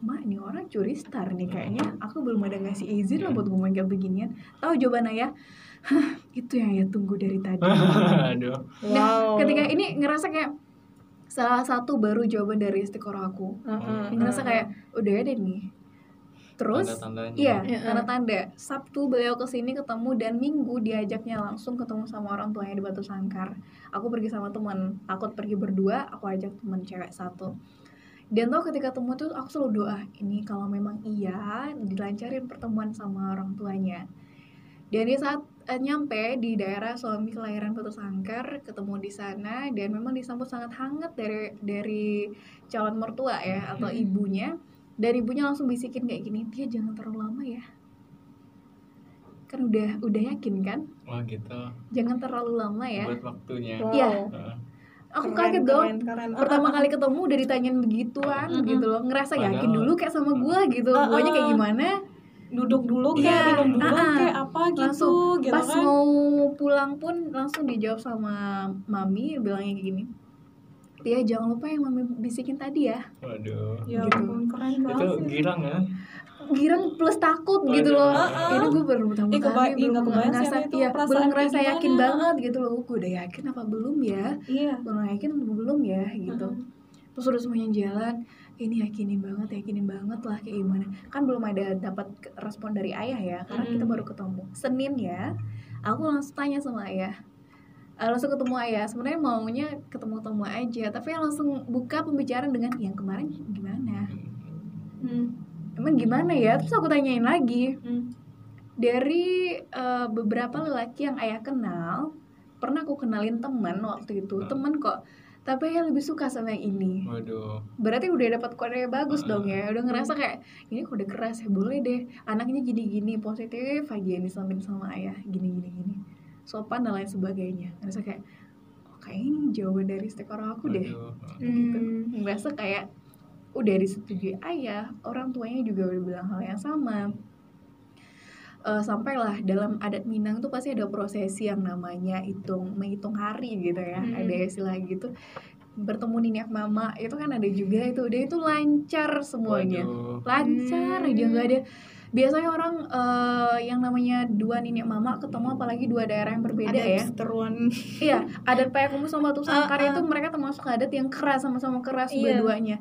mak ini orang curi star nih kayaknya aku belum ada ngasih izin loh buat ngomong kayak beginian tahu jawaban ayah Hah, itu yang ayah tunggu dari tadi Aduh. Nah, ketika ini ngerasa kayak salah satu baru jawaban dari istiqoroh aku. Heeh, ngerasa heeh. kayak udah ada nih. Terus Tanda-tandanya. iya, tanda-tanda. Sabtu beliau ke sini ketemu dan Minggu diajaknya langsung ketemu sama orang tuanya di Batu Sangkar. Aku pergi sama teman, aku pergi berdua, aku ajak teman cewek satu. Dan tau ketika ketemu tuh aku selalu doa, ini kalau memang iya dilancarin pertemuan sama orang tuanya. Dan di saat eh, nyampe di daerah suami kelahiran Batu Sangkar, ketemu di sana dan memang disambut sangat hangat dari dari calon mertua ya atau Hmm. ibunya. Dan ibunya langsung bisikin kayak gini, dia jangan terlalu lama ya. Kan udah udah yakin kan, Wah gitu. jangan terlalu lama ya. Buat waktunya. Wow. Iya. Heeh. Aku Keren, kaget dong. keren, keren. Pertama kali ketemu udah ditanyain begituan Mm-mm. gitu loh, ngerasa yakin Padahal- dulu kayak sama gua gitu. Uh-uh. Guanya kayak gimana? duduk dulu Iya, kayak minum dulu ah-ah. kayak apa gitu langsung gitu pas kan mau pulang pun langsung dijawab sama mami bilangnya kayak gini Tia jangan lupa yang mami bisikin tadi ya Waduh. ya gitu. ampun keren Itu banget sih. girang ya. girang plus takut Waduh. gitu loh Uh-uh. ini gue baru pertama keba- kali belum ngerasa itu iya perasaan belum ngerasa yakin banget gitu loh gue udah yakin apa belum ya iya belum yakin apa belum ya gitu Uh-uh. terus udah semuanya jalan ini yakinin banget yakinin banget lah kayak gimana kan belum ada dapat respon dari ayah ya karena kita Mm-mm. baru ketemu senin ya aku langsung tanya sama ayah Eh, langsung ketemu ayah sebenarnya maunya ketemu temu aja tapi langsung buka pembicaraan dengan yang kemarin gimana Hmm. emang gimana ya terus aku tanyain lagi Hmm. dari eh, beberapa lelaki yang ayah kenal pernah aku kenalin teman waktu itu Hmm. teman kok tapi ayah lebih suka sama yang ini Waduh. berarti udah dapat kode bagus dong ya udah ngerasa kayak ini kode keras ya boleh deh anaknya jadi gini positif aja yang sama ayah gini gini gini sopan dan lain sebagainya. Ngerasa kayak oh, kayak ini jawaban dari istiqoroh aku deh. Gitu. Hmm. ngerasa kayak udah disetujui ayah orang tuanya juga udah bilang hal yang sama. Eh, sampailah dalam adat Minang tuh pasti ada prosesi yang namanya hitung menghitung hari gitu ya. Hmm. ada istilah gitu bertemu niniak mama. Itu kan ada juga itu. Udah itu lancar semuanya. Waduh. lancar Hmm. aja nggak ada biasanya orang eh, yang namanya dua nenek mama ketemu apalagi dua daerah yang berbeda ada ya seteruan iya adat payakumbuh sama batu sangkar Ah, ah. itu mereka termasuk adat yang keras sama-sama keras Iya. dua-duanya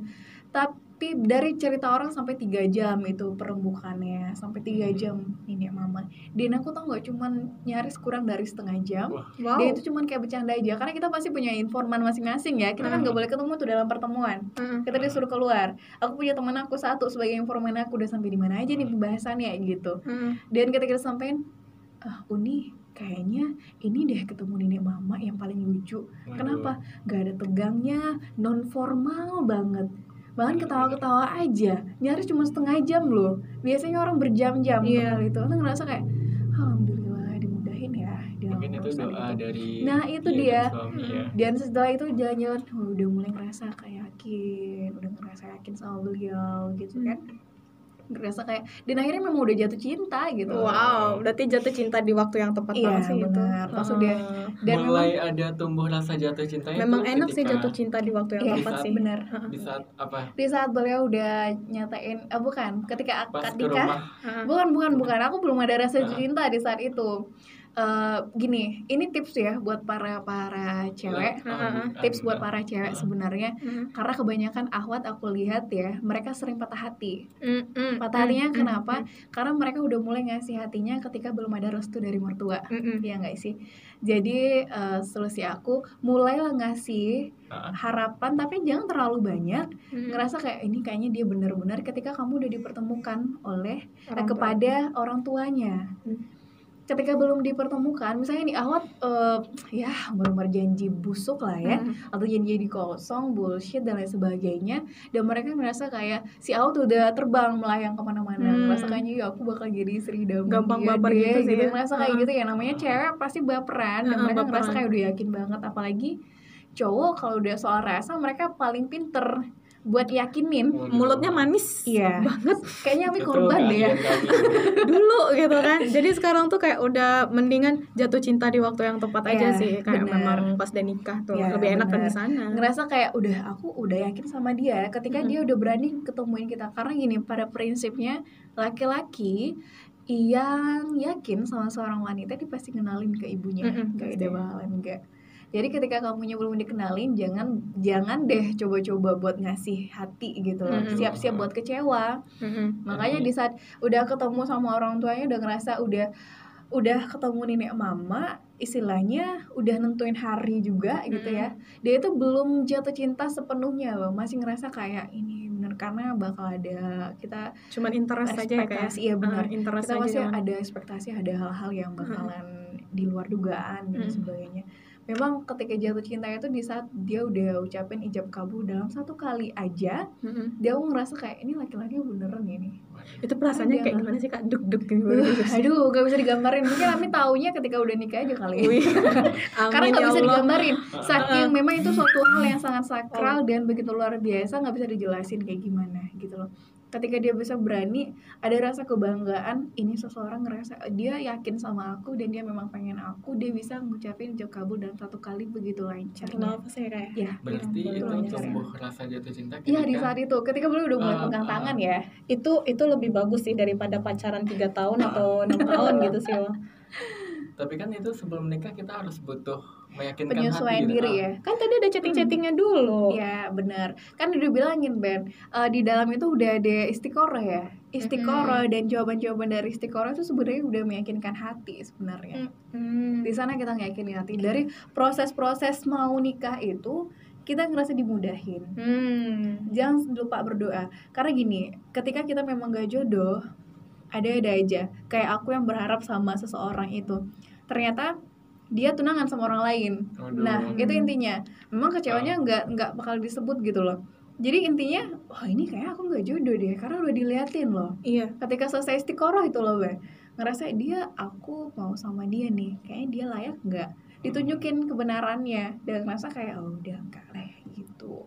tapi dari cerita orang sampai tiga jam itu perembukannya sampai tiga jam nenek mama. Dan aku tau nggak cuman nyaris kurang dari setengah jam wow. dia itu cuman kayak bercanda aja. Karena kita pasti punya informan masing-masing ya. Kita kan Hmm. nggak boleh ketemu tuh dalam pertemuan. Hmm. kita disuruh keluar. Aku punya teman aku satu sebagai informan aku udah sampai di mana aja nih pembahasannya? Gitu. Hmm. dan ketika kita sampein ah uni kayaknya ini deh ketemu nenek mama yang paling lucu. Waduh. kenapa? Gak ada tegangnya. Non formal banget bahkan ketawa-ketawa aja nyaris cuma setengah jam loh biasanya orang berjam-jam untuk Iya. hal itu aku ngerasa kayak alhamdulillah dimudahin ya Mungkin itu doa itu." dari Nah, itu dia dia. dan suami ya. dan setelah itu jalan-jalan oh, udah mulai ngerasa kayak yakin udah ngerasa yakin sama beliau gitu kan ngerasa kayak dan akhirnya memang udah jatuh cinta gitu. Wow berarti jatuh cinta di waktu yang tepat Iya, banget sih itu. Pas udah- dan Mulai ada tumbuh rasa jatuh cintanya memang enak sih jatuh cinta di waktu yang Iya, tepat sih. benar. Di saat apa? Di saat beliau udah nyatain eh bukan ketika akad nikah. Heeh. bukan bukan bukan. Aku belum ada rasa Ah. cinta di saat itu Eh, gini ini tips ya buat para para cewek. Alhamdulillah. tips buat para cewek sebenarnya. Hmm. karena kebanyakan ahwat aku lihat ya mereka sering patah hati. Patah hatinya kenapa? karena mereka udah mulai ngasih hatinya ketika belum ada restu dari mertua. Ya nggak sih? Jadi eh, solusi aku mulailah ngasih harapan tapi jangan terlalu banyak. Hmm. ngerasa kayak ini kayaknya dia benar-benar ketika kamu udah dipertemukan oleh eh, Orang tua. kepada orang tuanya. Hmm. Ketika belum dipertemukan misalnya nih awat eh, ya baru janji busuk lah ya Hmm. atau janji kosong bullshit dan lain sebagainya dan mereka merasa kayak si awat udah terbang melayang ke mana-mana Hmm. merasa kayaknya ya aku bakal jadi istri idaman Gampang dia baper deh, gitu sih ya. merasa kayak Heeh. gitu ya namanya cewek pasti baperan dan Heeh, mereka baperan. kayak udah yakin banget apalagi cowok kalau udah soal rasa mereka paling pinter buat yakinin Waduh. mulutnya manis Iya. banget kayaknya Ami Itu korban deh ya keahlian kami. dulu gitu kan jadi sekarang tuh kayak udah mendingan jatuh cinta di waktu yang tepat aja Iya, sih kayak bener. memang pas udah nikah tuh Iya, lebih enak kan di sana ngerasa kayak udah aku udah yakin sama dia ketika Mm-mm. dia udah berani ketemuin kita karena gini pada prinsipnya laki-laki yang yakin sama seorang wanita dia pasti kenalin ke ibunya Mm-mm, nggak pasti. ada bakalan enggak jadi ketika kamunya belum dikenalin jangan jangan deh coba-coba buat ngasih hati gitu loh. Mm-mm. siap-siap buat kecewa. Mm-mm. makanya di saat udah ketemu sama orang tuanya udah ngerasa udah udah ketemu nenek mama istilahnya udah nentuin hari juga gitu ya. Dia itu belum jatuh cinta sepenuhnya loh. Masih ngerasa kayak ini bener karena bakal ada kita cuman interest aja ya kayak ekspektasi iya benar Ah, interest kita aja masih ada ekspektasi ada hal-hal yang bakalan di luar dugaan dan Mm. sebagainya memang ketika jatuh cinta itu di saat dia udah ucapin ijab kabul dalam satu kali aja Mm-mm. dia ngerasa kayak ini laki-laki beneran ini itu perasaannya kayak gimana sih kak duk duk gitu Aduh, gak bisa digambarin. Mungkin Ami taunya ketika udah nikah aja kali ya. Karena gak ya bisa Allah. digambarin. Saking memang itu suatu hal yang sangat sakral dan begitu luar biasa, nggak bisa dijelasin kayak gimana gitu loh. Ketika dia bisa berani, ada rasa kebanggaan. Ini seseorang ngerasa dia yakin sama aku dan dia memang pengen aku. Dia bisa ngucapin ijab kabul dalam satu kali begitu lancarnya. Kenapa sih kayak Ya, Berarti Iya, itu tumbuh rasa jatuh cinta Iya di saat itu, ketika beliau udah mulai Ah, pegang ah. tangan ya. itu itu lebih bagus sih daripada pacaran tiga tahun atau enam tahun gitu sih Wak. tapi kan itu sebelum nikah kita harus butuh meyakinkan Penyesuaian hati gitu. diri ya. kan tadi ada chatting chattingnya dulu Iya benar. Kan udah bilangin Ben, eh, di dalam itu udah ada istiqoroh ya. Istiqoroh dan jawaban-jawaban dari istiqoroh itu sebenarnya udah meyakinkan hati sebenarnya. Hmm. Di sana kita ngeyakinin hati. Dari proses-proses mau nikah itu kita ngerasa dimudahin. Hmm. Jangan lupa berdoa. Karena gini, ketika kita memang gak jodoh, ada-ada aja. Kayak aku yang berharap sama seseorang itu. Ternyata dia tunangan sama orang lain. Waduh. Nah, itu intinya. Memang kecewanya nggak nggak bakal disebut gitu loh. Jadi intinya, wah ini kayak aku nggak jodoh deh, karena udah diliatin loh. iya Ketika selesai istiqoroh itu loh, Be. Ngerasa dia, aku mau sama dia nih, kayaknya dia layak nggak? Ditunjukin kebenarannya, dan ngerasa kayak, oh udah enggak lah ya, gitu.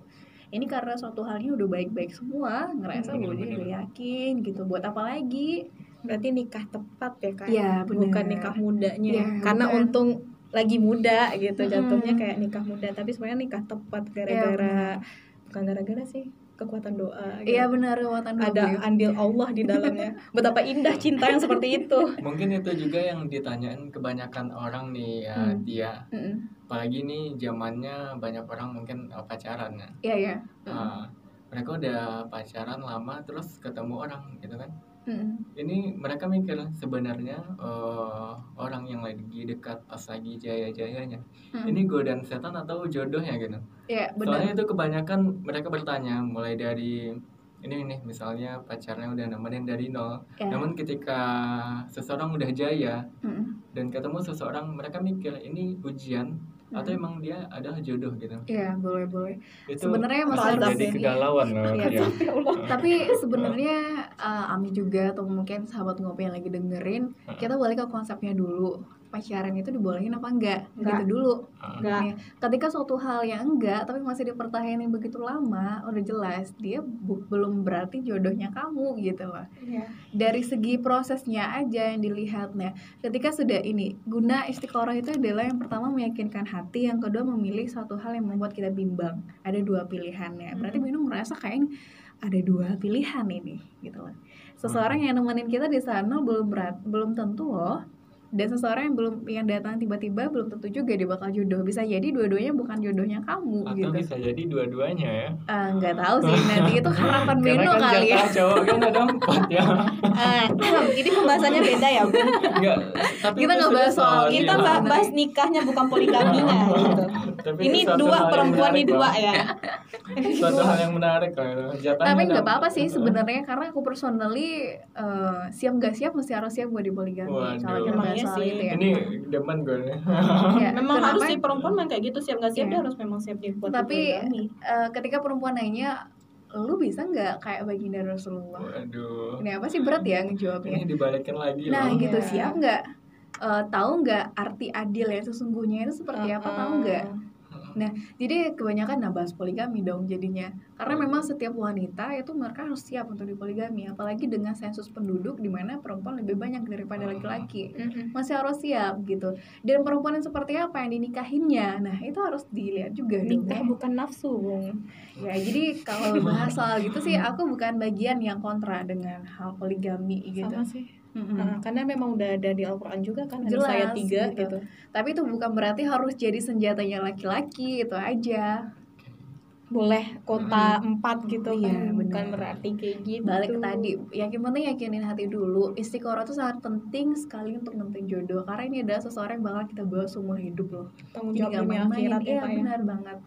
Ini karena suatu halnya udah baik-baik semua, ngerasa Hmm, bahwa dia bener-bener. udah yakin gitu. Buat apa lagi? berarti nikah tepat ya kak Iya, bener. bukan nikah mudanya Iya, karena bukan. untung lagi muda gitu Mm-mm. jatuhnya kayak nikah muda tapi sebenarnya nikah tepat gara-gara Iya, bukan gara-gara sih kekuatan doa gitu. Iya benar, Watan ada andil Allah di dalamnya betapa indah cinta yang seperti itu mungkin itu juga yang ditanyain kebanyakan orang nih ya Hmm. dia Mm-mm. apalagi nih zamannya banyak orang mungkin uh, pacaran ya Iya, iya. Ah, mereka udah pacaran lama terus ketemu orang gitu kan Mm-mm. ini mereka mikir sebenarnya eh, orang yang lagi dekat pas lagi jaya-jayanya Mm-mm. ini godaan setan atau jodohnya gitu Iya, soalnya benar. itu kebanyakan mereka bertanya mulai dari ini nih misalnya pacarnya udah nemenin dari nol Ya. namun ketika seseorang udah jaya Mm-mm. dan ketemu seseorang mereka mikir ini ujian atau Hmm. emang dia adalah jodoh gitu Iya, boleh boleh. itu Sebenarnya masalah jadi kegalauan loh Iya, ya. Tapi sebenarnya uh, Ami juga atau mungkin sahabat ngopi yang lagi dengerin, kita balik ke konsepnya dulu. Pacaran itu dibolehin apa enggak? Enggak. Gitu dulu. Enggak. Nih, ketika suatu hal yang enggak tapi masih dipertahankan begitu lama, udah jelas dia bu- belum berarti jodohnya kamu gitu loh. Iya. Dari segi prosesnya aja yang dilihat nah, ketika sudah ini guna istiqoroh itu adalah yang pertama meyakinkan hati, yang kedua memilih suatu hal yang membuat kita bimbang. Ada dua pilihannya. Berarti Hmm. Binu merasa kayak ini ada dua pilihan ini gitu loh. Seseorang yang nemenin kita di sana belum berat, belum tentu loh. Dan seseorang yang belum yang datang tiba-tiba belum tentu juga dia bakal jodoh. Bisa jadi dua-duanya bukan jodohnya kamu atau gitu. bisa jadi dua-duanya ya Ah, nggak tahu sih nanti itu harapan Bino kan kali ya. cowok kan ada empat ya Ah, ini pembahasannya beda ya bu Enggak, tapi Kita nggak bahas soal soal kita bahas nikahnya bukan poligaminya gitu Tapi ini dua perempuan nih dua ya. Suatu hal yang menarik loh jatahnya tapi nggak apa-apa sih empat. sebenarnya karena aku personally eh, siap nggak siap mesti harus siap buat dipoligami Waduh. kalau kita bahas soal sih. itu ya. Ini demen gue nih. Ya, memang kenapa? harus sih perempuan main kayak gitu siap nggak siap Iya. dia harus memang siap Tapi. Eh, ketika perempuan nanya lu bisa nggak kayak baginda Rasulullah waduh. Ini apa sih berat ya ini ngejawabnya dibalikin lagi nah loh gitu. Iya. siap nggak? Eh, tahu nggak arti adil yang sesungguhnya itu seperti apa? Tahu nggak Nah, jadi kebanyakan nah bahas poligami dong jadinya. Karena memang setiap wanita itu mereka harus siap untuk dipoligami, apalagi dengan sensus penduduk di mana perempuan lebih banyak daripada laki-laki. Mm-mm. Masih harus siap gitu. Dan perempuan yang seperti apa yang dinikahinnya. Nah, itu harus dilihat juga dong. nikah ya. bukan nafsu bung Ya, jadi kalau bahas soal gitu sih aku bukan bagian yang kontra dengan hal poligami gitu. sama sih Nah, karena memang udah ada di Al-Quran juga kan ada Jelas, saya tiga gitu. gitu. Tapi itu bukan berarti harus jadi senjatanya laki-laki itu aja. boleh kota empat gitu Iya, kan bukan berarti kayak gitu Balik ke tadi, yakin penting yakinin hati dulu. Istiqoroh itu sangat penting sekali untuk nentuin jodoh karena ini adalah seseorang yang bakal kita bawa seumur hidup loh. tanggung Jadi jawab nggak dunia main-main. akhirat Iya, ya ya. benar banget.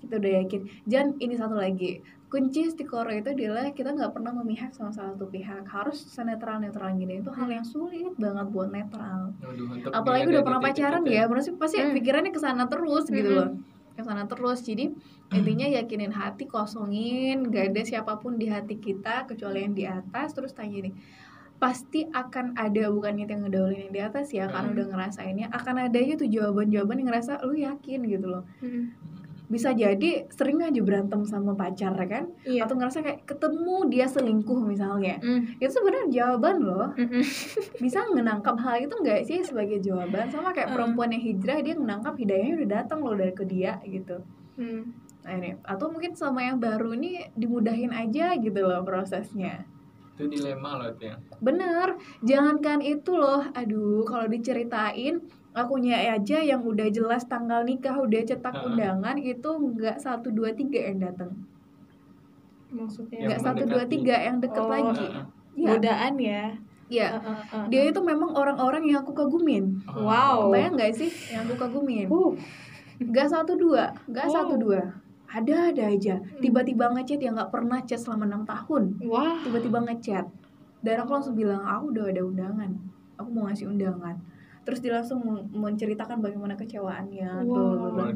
Kita udah yakin. Dan ini satu lagi, kunci istiqoroh itu adalah kita nggak pernah memihak sama salah satu pihak. Harus senetral netral gini. Itu hal yang sulit banget buat netral. Untuk apalagi udah pernah pacaran itu ya berarti pasti Hmm. pikirannya ke sana terus gitu Mm-mm. loh ke sana terus jadi intinya yakinin hati kosongin gak ada siapa pun di hati kita kecuali yang di atas terus tanya nih pasti akan ada bukan itu yang ngedahuluin yang di atas ya karena Hmm. udah ngerasainnya akan ada aja tuh jawaban-jawaban yang ngerasa lu yakin gitu loh Mm-mm. Bisa jadi sering aja berantem sama pacar kan? Iya. Atau ngerasa kayak ketemu dia selingkuh misalnya. Mm. itu sebenarnya jawaban loh. Mm-mm. bisa menangkap hal itu nggak sih sebagai jawaban? Sama kayak Hmm. perempuan yang hijrah dia menangkap hidayahnya udah datang loh dari ke dia gitu. Mm. nah ini atau mungkin sama yang baru ini dimudahin aja gitu loh prosesnya. Itu dilema loh tuh ya bener. Jangankan itu loh. Aduh kalau diceritain akunya aja yang udah jelas tanggal nikah udah cetak Ah. undangan itu nggak satu dua tiga yang datang maksudnya nggak satu dua tiga yang deket Oh. lagi Ah, Iya, godaan ya iya. Uh, uh, uh, Dia itu memang orang-orang yang aku kagumin. ah. Wow. Bayang nggak sih yang aku kagumin? uh Gak satu dua, gak Wow. satu dua. Ada ada aja. Tiba-tiba ngechat yang nggak pernah chat selama enam tahun. wah Tiba-tiba ngechat. Dan aku langsung bilang, aku udah ada undangan. Aku mau ngasih undangan. Terus dia langsung men- menceritakan bagaimana kecewaannya. Wow.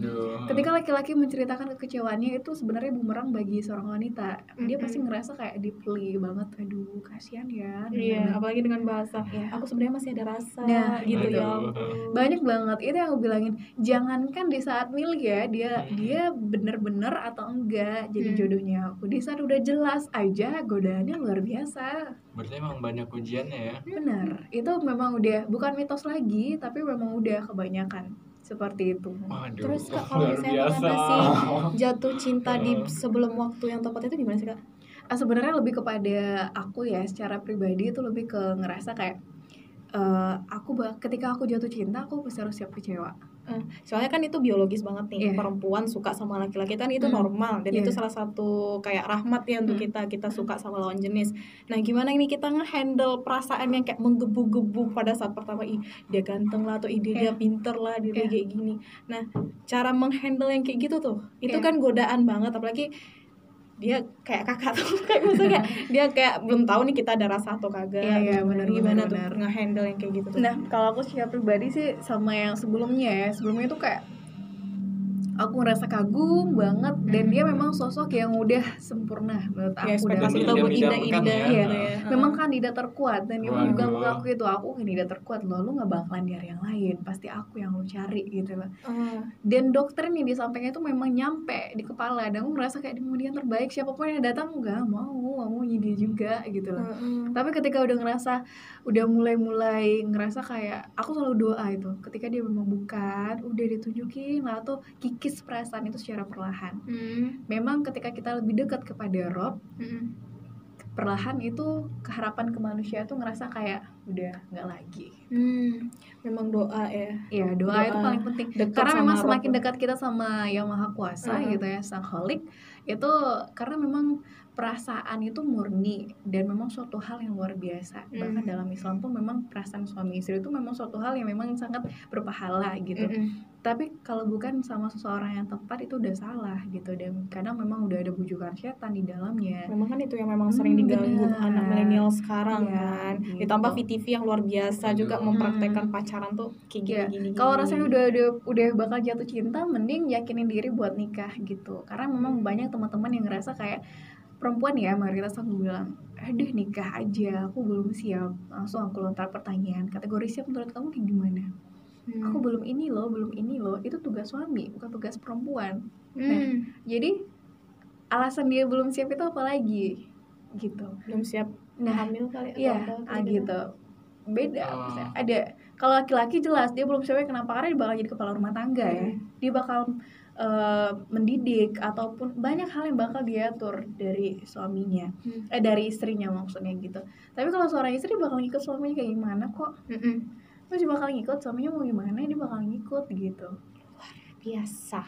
Ketika laki-laki menceritakan kekecewaannya itu sebenarnya bumerang bagi seorang wanita. Dia Mm-mm. pasti ngerasa kayak deeply banget. Aduh, kasihan ya. iya apalagi dengan bahasa Iya. aku sebenarnya masih ada rasa Nah, gitu ya Aduh. banyak banget itu yang aku bilangin jangankan di saat milih ya dia Hmm. dia bener-bener atau enggak jadi Hmm. jodohnya aku di saat udah jelas aja godaannya luar biasa berarti emang banyak ujiannya ya? Benar. Itu memang udah bukan mitos lagi tapi memang udah kebanyakan seperti itu. Waduh, Terus kak kalau misalnya mengatasi jatuh cinta di sebelum waktu yang tepat itu gimana sih kak? Ah, sebenarnya lebih kepada aku ya secara pribadi itu lebih ke ngerasa kayak eh, aku ketika aku jatuh cinta aku pasti harus siap kecewa Soalnya kan itu biologis banget nih Iya. perempuan suka sama laki-laki kan itu Hmm. normal dan Iya. itu salah satu kayak rahmat ya untuk Hmm. kita kita suka sama lawan jenis. Nah gimana ini kita ngehandle perasaan yang kayak menggebu-gebu pada saat pertama ih dia ganteng lah atau ih dia, dia Iya. pinter lah dia, Iya. kayak gini. Nah cara menghandle yang kayak gitu tuh itu Iya. kan godaan banget apalagi dia kayak kakak tuh kayak maksudnya dia kayak belum tahu nih kita ada rasa atau kagak Iya, iya, benar, gimana benar, tuh ngehandle yang kayak gitu tuh Nah, kalau aku secara pribadi sih sama yang sebelumnya ya. Sebelumnya itu kayak aku ngerasa kagum banget dan dia memang sosok yang udah sempurna menurut ya aku ekspektasi dan kita buat indah-indah ya. gitu Iya. ya memang kandidat terkuat dan dia Waduh. juga mengakui itu aku kandidat terkuat loh lu nggak bakalan nyari yang lain pasti aku yang lu cari gitu loh Ah. dan dokter nih di sampingnya itu memang nyampe di kepala dan aku ngerasa kayak dia yang terbaik siapa pun yang datang nggak mau mau dia juga gitu loh Heeh. tapi ketika udah ngerasa udah mulai-mulai ngerasa kayak aku selalu doa itu ketika dia memang bukan udah ditunjukin atau kikis perasaan itu secara perlahan Hmm. memang ketika kita lebih dekat kepada Rob Hmm. perlahan itu keharapan ke manusia tuh ngerasa kayak udah nggak lagi Hmm. memang doa ya ya doa, Doa. itu paling penting karena memang Rob. semakin dekat kita sama yang maha kuasa Heeh. gitu ya sang holik itu karena memang perasaan itu murni dan memang suatu hal yang luar biasa Hmm. bahkan dalam Islam tuh memang perasaan suami istri itu memang suatu hal yang memang sangat berpahala gitu Mm-mm. tapi kalau bukan sama seseorang yang tepat itu udah salah gitu dan kadang memang udah ada bujukan setan di dalamnya memang kan itu yang memang sering Hmm, diganggu benar. anak milenial sekarang Iya, kan gitu. ditambah VTV yang luar biasa juga Hmm. mempraktekkan pacaran tuh kayak gini Ya, gini kalau rasanya udah, udah udah bakal jatuh cinta, mending yakinin diri buat nikah gitu. Karena memang banyak teman-teman yang ngerasa kayak perempuan ya, mayoritas aku bilang, aduh nikah aja, aku belum siap. Langsung aku lontar pertanyaan, kategori siap menurut kamu kayak gimana? Hmm. aku belum ini loh belum ini loh itu tugas suami bukan tugas perempuan Hmm. Nah, jadi alasan dia belum siap itu apa lagi gitu belum siap nah hamil kali atau Iya, apa ah, gitu. Beda. Oh. misalnya. Ada kalau laki-laki jelas dia belum siap kenapa karena dia bakal jadi kepala rumah tangga ya. Dia bakal eh, mendidik ataupun banyak hal yang bakal diatur dari suaminya, Hmm. eh dari istrinya maksudnya gitu. Tapi kalau seorang istri bakal ngikut suaminya kayak gimana kok? Terus dia bakal ngikut suaminya mau gimana dia bakal ngikut gitu. biasa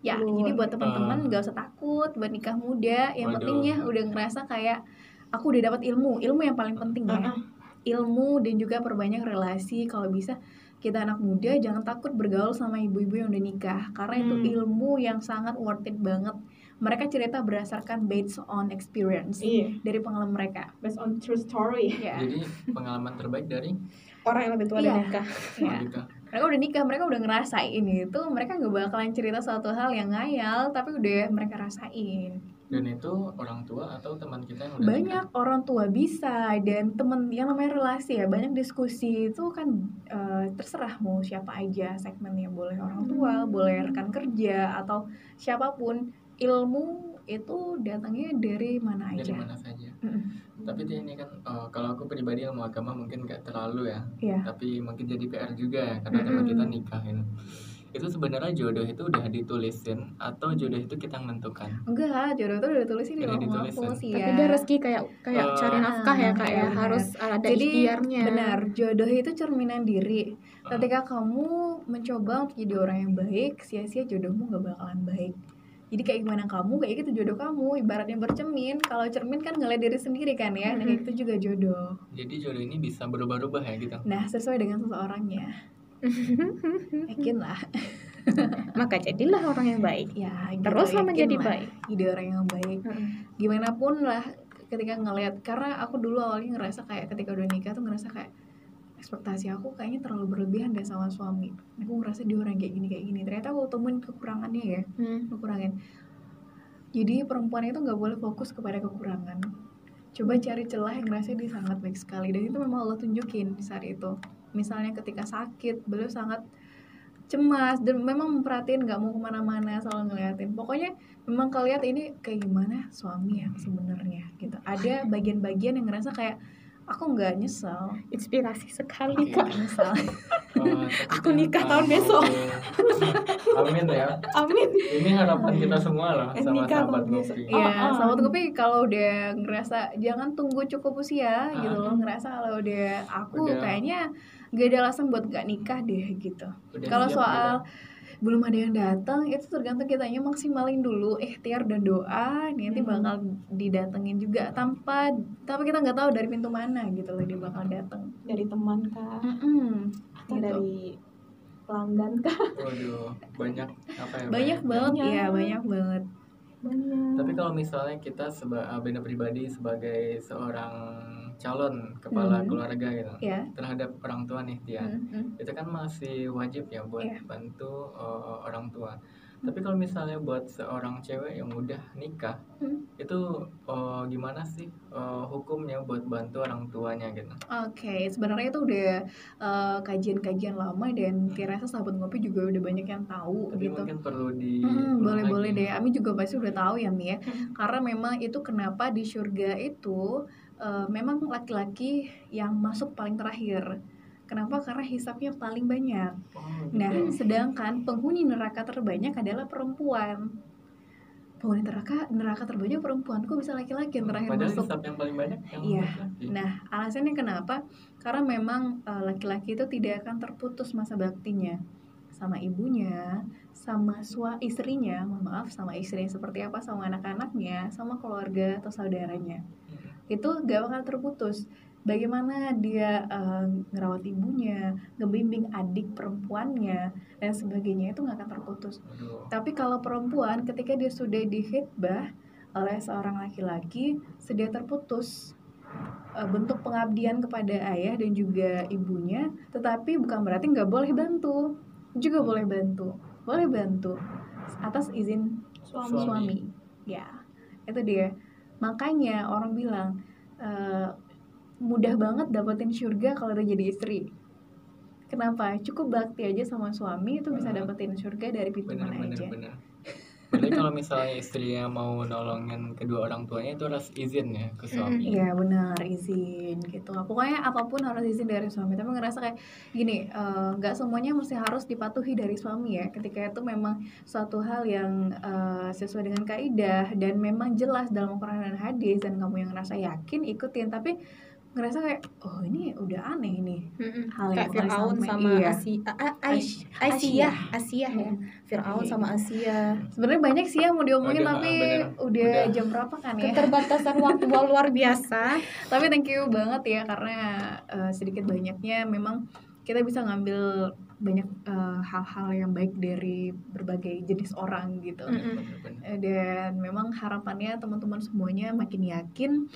Ya, Luar. jadi buat Ah. teman-teman nggak usah takut buat nikah muda. Yang Waduh. penting ya udah ngerasa kayak aku udah dapat ilmu, ilmu yang paling penting ya. Uh-uh. ilmu dan juga perbanyak relasi kalau bisa kita anak muda jangan takut bergaul sama ibu-ibu yang udah nikah karena itu Hmm. ilmu yang sangat worth it banget. Mereka cerita berdasarkan based on experience iya. dari pengalaman mereka. Based on true story. Ya Jadi pengalaman terbaik dari? Orang yang lebih tua Iya. dan nikah. Ya. Monica. mereka udah nikah mereka udah ngerasain itu. Mereka nggak bakalan cerita suatu hal yang ngayal tapi udah mereka rasain Dan itu orang tua atau teman kita yang udah banyak orang tua bisa dan temen yang namanya relasi ya banyak diskusi itu kan eh, terserah mau siapa aja segmennya boleh orang tua Hmm. boleh rekan kerja atau siapa pun ilmu itu datangnya dari mana nikah. dari aja mana saja. Mm-mm. Tapi ini kan eh, kalau aku pribadi ilmu agama mungkin gak terlalu ya. Iya. Tapi mungkin jadi PR juga ya karena teman Mm-mm. kita nikah ini. Itu sebenarnya jodoh itu udah ditulisin atau jodoh itu kita menentukan. enggak jodoh itu udah ditulisin di Udah ditulisin. mahfuz ya. tapi dia rezeki kayak kayak Eh, cari nafkah ya kak ya. harus ada jadi ikhtiarnya. benar jodoh itu cerminan diri. Ah. ketika kamu mencoba untuk jadi orang yang baik sia-sia jodohmu gak bakalan baik. Jadi kayak gimana kamu kayak gitu jodoh kamu. Ibaratnya bercermin kalau cermin kan ngeliat diri sendiri kan ya. Nah kayak gitu juga jodoh. Jadi jodoh ini bisa berubah-ubah ya gitu. nah sesuai dengan seseorangnya yakin lah. Maka jadilah orang yang baik. Ya gitu, teruslah menjadi lah. baik. Jadi orang yang baik. Gimana pun lah ketika ngelihat karena aku dulu awalnya ngerasa kayak ketika udah nikah tuh ngerasa kayak ekspektasi aku kayaknya terlalu berlebihan deh sama suami. Aku ngerasa dia orang kayak gini kayak gini. Ternyata aku temuin kekurangannya ya. Hmm. kekurangan. Jadi perempuan itu nggak boleh fokus kepada kekurangan. Coba cari celah yang ngerasa dia sangat baik sekali. Dan itu memang Allah tunjukin di saat itu misalnya ketika sakit beliau sangat cemas dan memang memperhatiin nggak mau ke mana-mana selalu ngeliatin pokoknya memang kalian ini kayak gimana suami ya sebenarnya gitu ada bagian-bagian yang ngerasa kayak aku nggak nyesel inspirasi sekali kak nyesel tapi Aku nikah tahun besok. Amin ya. amin Ini harapan kita semua loh Eh, sama nikah sahabat besok. ngopi. Oh, Iya, oh. sahabat kopi kalau udah ngerasa jangan tunggu cukup usia gitu Ah. loh ngerasa kalau udah aku Udah. kayaknya gak ada alasan buat gak nikah deh gitu. Kalau soal belum ada yang datang itu tergantung kitanya maksimalin dulu ikhtiar dan doa nanti Hmm. bakal didatengin juga tanpa tapi kita nggak tahu dari pintu mana gitu loh dia bakal datang. dari teman kak Mm-mm. atau Gitu. dari pelanggan kak Waduh, banyak apa ya? Banyak banget Banyak. ya banyak banget. banyak Tapi kalau misalnya kita seba Benda pribadi sebagai seorang calon kepala Hmm. keluarga gitu Ya. terhadap orang tua nih Tia, Mm-mm. itu kan masih wajib ya buat Iya. bantu uh, orang tua. Tapi kalau misalnya buat seorang cewek yang udah nikah, Hmm. itu uh, gimana sih uh, hukumnya buat bantu orang tuanya gitu? Oke, sebenarnya itu udah eh, kajian-kajian lama dan dirasa sahabat ngopi juga udah banyak yang tahu Tapi gitu. mungkin perlu di Hmm, boleh-boleh lagi. deh. Ami juga pasti udah tahu ya Mi ya. Hmm. Karena memang itu kenapa di surga itu eh, memang laki-laki yang masuk paling terakhir. Kenapa? Karena hisapnya paling banyak. Oh, Nah, gitu. sedangkan penghuni neraka terbanyak adalah perempuan. Penghuni neraka neraka terbanyak perempuan. Kok bisa laki-laki yang terakhir Padahal masuk? hisap yang paling banyak yang Iya. Nah, alasannya kenapa? Karena memang eh, laki-laki itu tidak akan terputus masa baktinya sama ibunya, sama sua istrinya, mohon maaf, sama istrinya seperti apa, sama anak-anaknya, sama keluarga atau saudaranya. Hmm. Itu gak bakal terputus. Bagaimana dia eh, ngerawat ibunya, ngebimbing adik perempuannya, dan sebagainya itu gak akan terputus. Waduh. Tapi kalau perempuan ketika dia sudah dihitbah oleh seorang laki-laki, sudah terputus eh, bentuk pengabdian kepada ayah dan juga ibunya, tetapi bukan berarti nggak boleh bantu, juga boleh bantu, boleh bantu atas izin suami Suami. suami. Ya, itu dia. Makanya orang bilang eh, mudah banget dapetin surga kalau udah jadi istri. kenapa? Cukup bakti aja sama suami itu bisa dapetin surga dari pintu bener mana bener aja. bener Berarti kalau misalnya istrinya mau nolongin kedua orang tuanya itu harus izin ya ke suami. Iya benar izin gitu. Pokoknya apa pun harus izin dari suami. Tapi ngerasa kayak gini eh, nggak semuanya mesti harus dipatuhi dari suami ya. Ketika itu memang suatu hal yang eh, sesuai dengan kaidah dan memang jelas dalam Al-Quran dan hadis dan kamu yang ngerasa yakin ikutin. Tapi ngerasa kayak oh ini udah aneh nih hal yang Kayak Fir'aun sama- iya. Asia. Asia, Asia ya. Hmm. Fir'aun Iya. sama Asia. sebenarnya banyak sih yang mau diomongin Udah, tapi bener. udah, Udah. jam berapa kan ya Keterbatasan waktu luar biasa. tapi thank you banget ya karena eh, sedikit banyaknya memang kita bisa ngambil banyak eh, hal-hal yang baik dari berbagai jenis orang gitu Mm. Eh, dan memang harapannya teman-teman semuanya makin yakin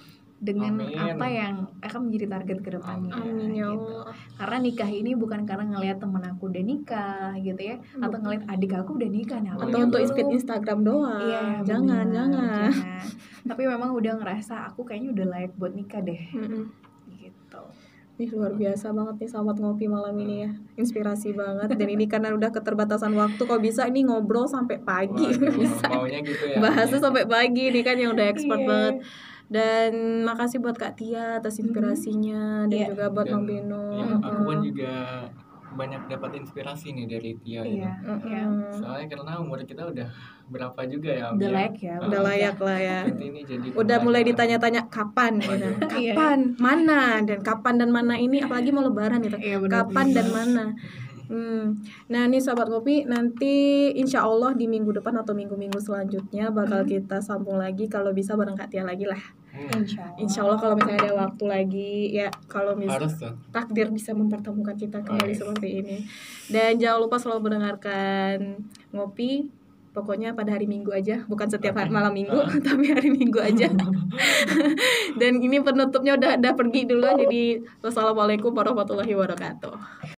dengan Amin. apa yang akan menjadi target ke depannya Amin ya gitu. Allah. karena nikah ini bukan karena ngelihat temen aku udah nikah gitu ya atau ngelihat adik aku udah nikah nah Atau belum. untuk feed Instagram doang. Iya, jangan, benar, jangan. jangan. Tapi memang udah ngerasa aku kayaknya udah layak buat nikah deh. Mm-mm. Gitu. Ih, luar biasa banget nih sahabat ngopi malam ini ya. Inspirasi banget. Dan ini karena udah keterbatasan waktu, kok bisa ini ngobrol sampai pagi. Waduh, bisa. maunya gitu ya. Bahasnya sampai pagi nih kan yang udah expert Iya. banget. Dan makasih buat Kak Tia atas inspirasinya dan Iya. juga buat Dan, Bang Beno. ya, aku pun juga banyak dapat inspirasi nih dari Tia Iya. gitu. Iya. Mm-mm. Soalnya karena umur kita udah berapa juga ya. Udah layak ya. Udah layak lah ya. Ini jadi Udah mulai ditanya-tanya kapan gitu. Waduh. Kapan? Mana? Dan kapan dan mana ini apalagi mau lebaran gitu. Iya. Kapan dan mana? Hmm. Nah, nih sahabat kopi nanti insya Allah di minggu depan atau minggu-minggu selanjutnya bakal kita sambung lagi kalau bisa bareng Kak Tia lagi lah. Hmm, Insya Allah. Insya Allah kalau misalnya ada waktu lagi ya kalau misalnya harus takdir bisa mempertemukan kita kembali Yes. seperti ini. Dan jangan lupa selalu mendengarkan ngopi. Pokoknya pada hari Minggu aja, bukan setiap hari malam Minggu, tapi hari Minggu aja. Dan ini penutupnya udah udah pergi duluan. Jadi wassalamualaikum warahmatullahi wabarakatuh.